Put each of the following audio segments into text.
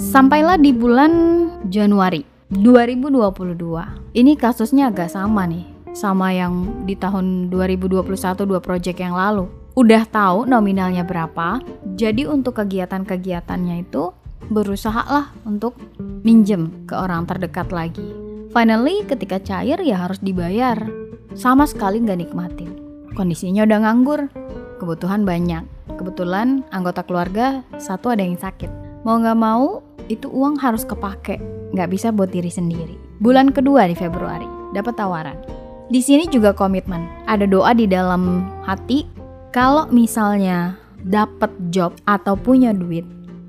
Sampailah di bulan Januari 2022. Ini kasusnya agak sama nih sama yang di tahun 2021 dua project yang lalu. Udah tahu nominalnya berapa, jadi untuk kegiatan-kegiatannya itu berusaha lah untuk minjem ke orang terdekat lagi. Finally ketika cair ya harus dibayar. Sama sekali nggak nikmatin. Kondisinya udah nganggur, kebutuhan banyak. Kebetulan anggota keluarga satu ada yang sakit. Mau nggak mau itu uang harus kepake, nggak bisa buat diri sendiri. Bulan kedua di Februari, dapat tawaran. Di sini juga komitmen, ada doa di dalam hati. Kalau misalnya dapat job atau punya duit,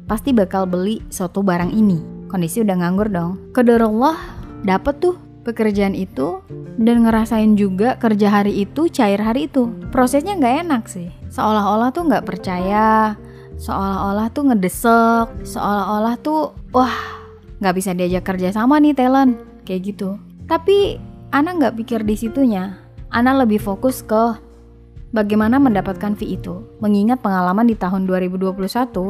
pasti bakal beli suatu barang ini. Kondisi udah nganggur dong. Kedarullah dapat tuh pekerjaan itu dan ngerasain juga kerja hari itu cair hari itu. Prosesnya nggak enak sih. Seolah-olah tuh nggak percaya, seolah-olah tuh ngedesek, seolah-olah tuh wah nggak bisa diajak kerja sama nih talent kayak gitu. Tapi Ana nggak pikir di situnya. Ana lebih fokus ke bagaimana mendapatkan fee itu. Mengingat pengalaman di tahun 2021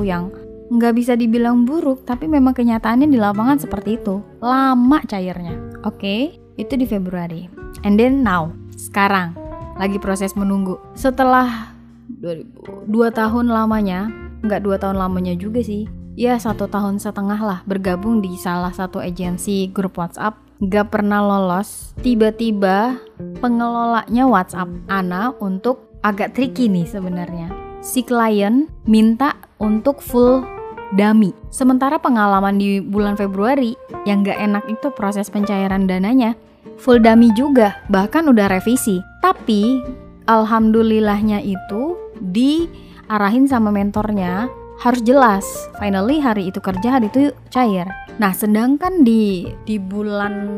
yang nggak bisa dibilang buruk, tapi memang kenyataannya di lapangan seperti itu. Lama cairnya. Oke, okay, itu di Februari. And then now, sekarang lagi proses menunggu. Setelah 2000, dua tahun lamanya, nggak dua tahun lamanya juga sih ya satu tahun setengah lah bergabung di salah satu agensi grup WhatsApp nggak pernah lolos tiba-tiba pengelolanya WhatsApp Ana untuk agak tricky nih sebenarnya si klien minta untuk full dummy sementara pengalaman di bulan Februari yang nggak enak itu proses pencairan dananya full dummy juga bahkan udah revisi tapi alhamdulillahnya itu di arahin sama mentornya harus jelas. Finally hari itu kerja, hari itu cair. Nah, sedangkan di di bulan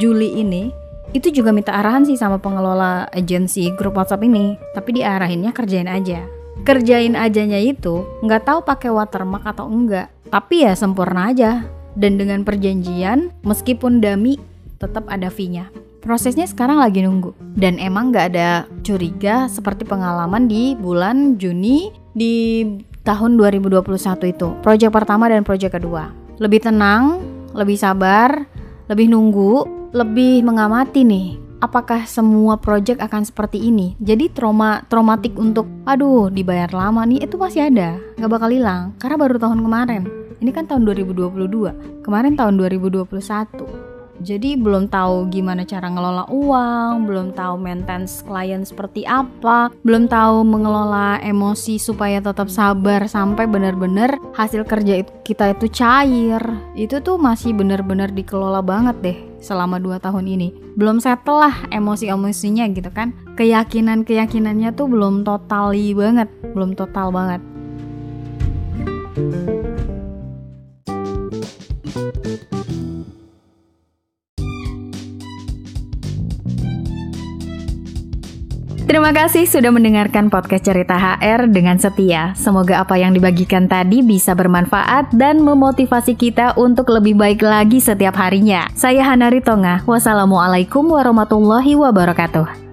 Juli ini itu juga minta arahan sih sama pengelola agensi grup WhatsApp ini, tapi diarahinnya kerjain aja. Kerjain ajanya itu nggak tahu pakai watermark atau enggak, tapi ya sempurna aja. Dan dengan perjanjian, meskipun dami tetap ada fee-nya. Prosesnya sekarang lagi nunggu dan emang nggak ada curiga seperti pengalaman di bulan Juni di tahun 2021 itu. Proyek pertama dan proyek kedua. Lebih tenang, lebih sabar, lebih nunggu, lebih mengamati nih apakah semua proyek akan seperti ini. Jadi trauma traumatik untuk aduh dibayar lama nih itu masih ada, nggak bakal hilang karena baru tahun kemarin. Ini kan tahun 2022, kemarin tahun 2021 jadi belum tahu gimana cara ngelola uang, belum tahu maintenance klien seperti apa, belum tahu mengelola emosi supaya tetap sabar sampai benar-benar hasil kerja kita itu cair. Itu tuh masih benar-benar dikelola banget deh selama 2 tahun ini. Belum settle lah emosi-emosinya gitu kan. Keyakinan-keyakinannya tuh belum totali banget, belum total banget. Terima kasih sudah mendengarkan podcast Cerita HR dengan setia. Semoga apa yang dibagikan tadi bisa bermanfaat dan memotivasi kita untuk lebih baik lagi setiap harinya. Saya Hanari Tonga. Wassalamualaikum warahmatullahi wabarakatuh.